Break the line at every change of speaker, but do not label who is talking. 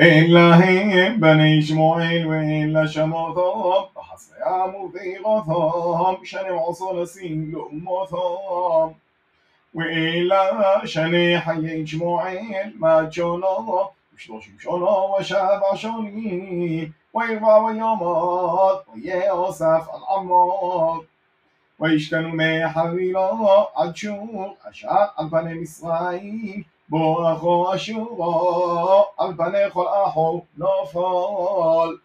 إلا هي بني إشماعيل وإلا شماثام حسن عمود غثام شني وصل سين لأمثام. وإلا شني حي إشماعيل ما تشونا وشلوشم شونا وشابع شوني ويربع ويامات. ويأسف الأمراض ويشتنوا ما حريرا عد شوق أشعر عن بني إسرائيل. מצרים בואכו אשורו על פני כל אחו נפל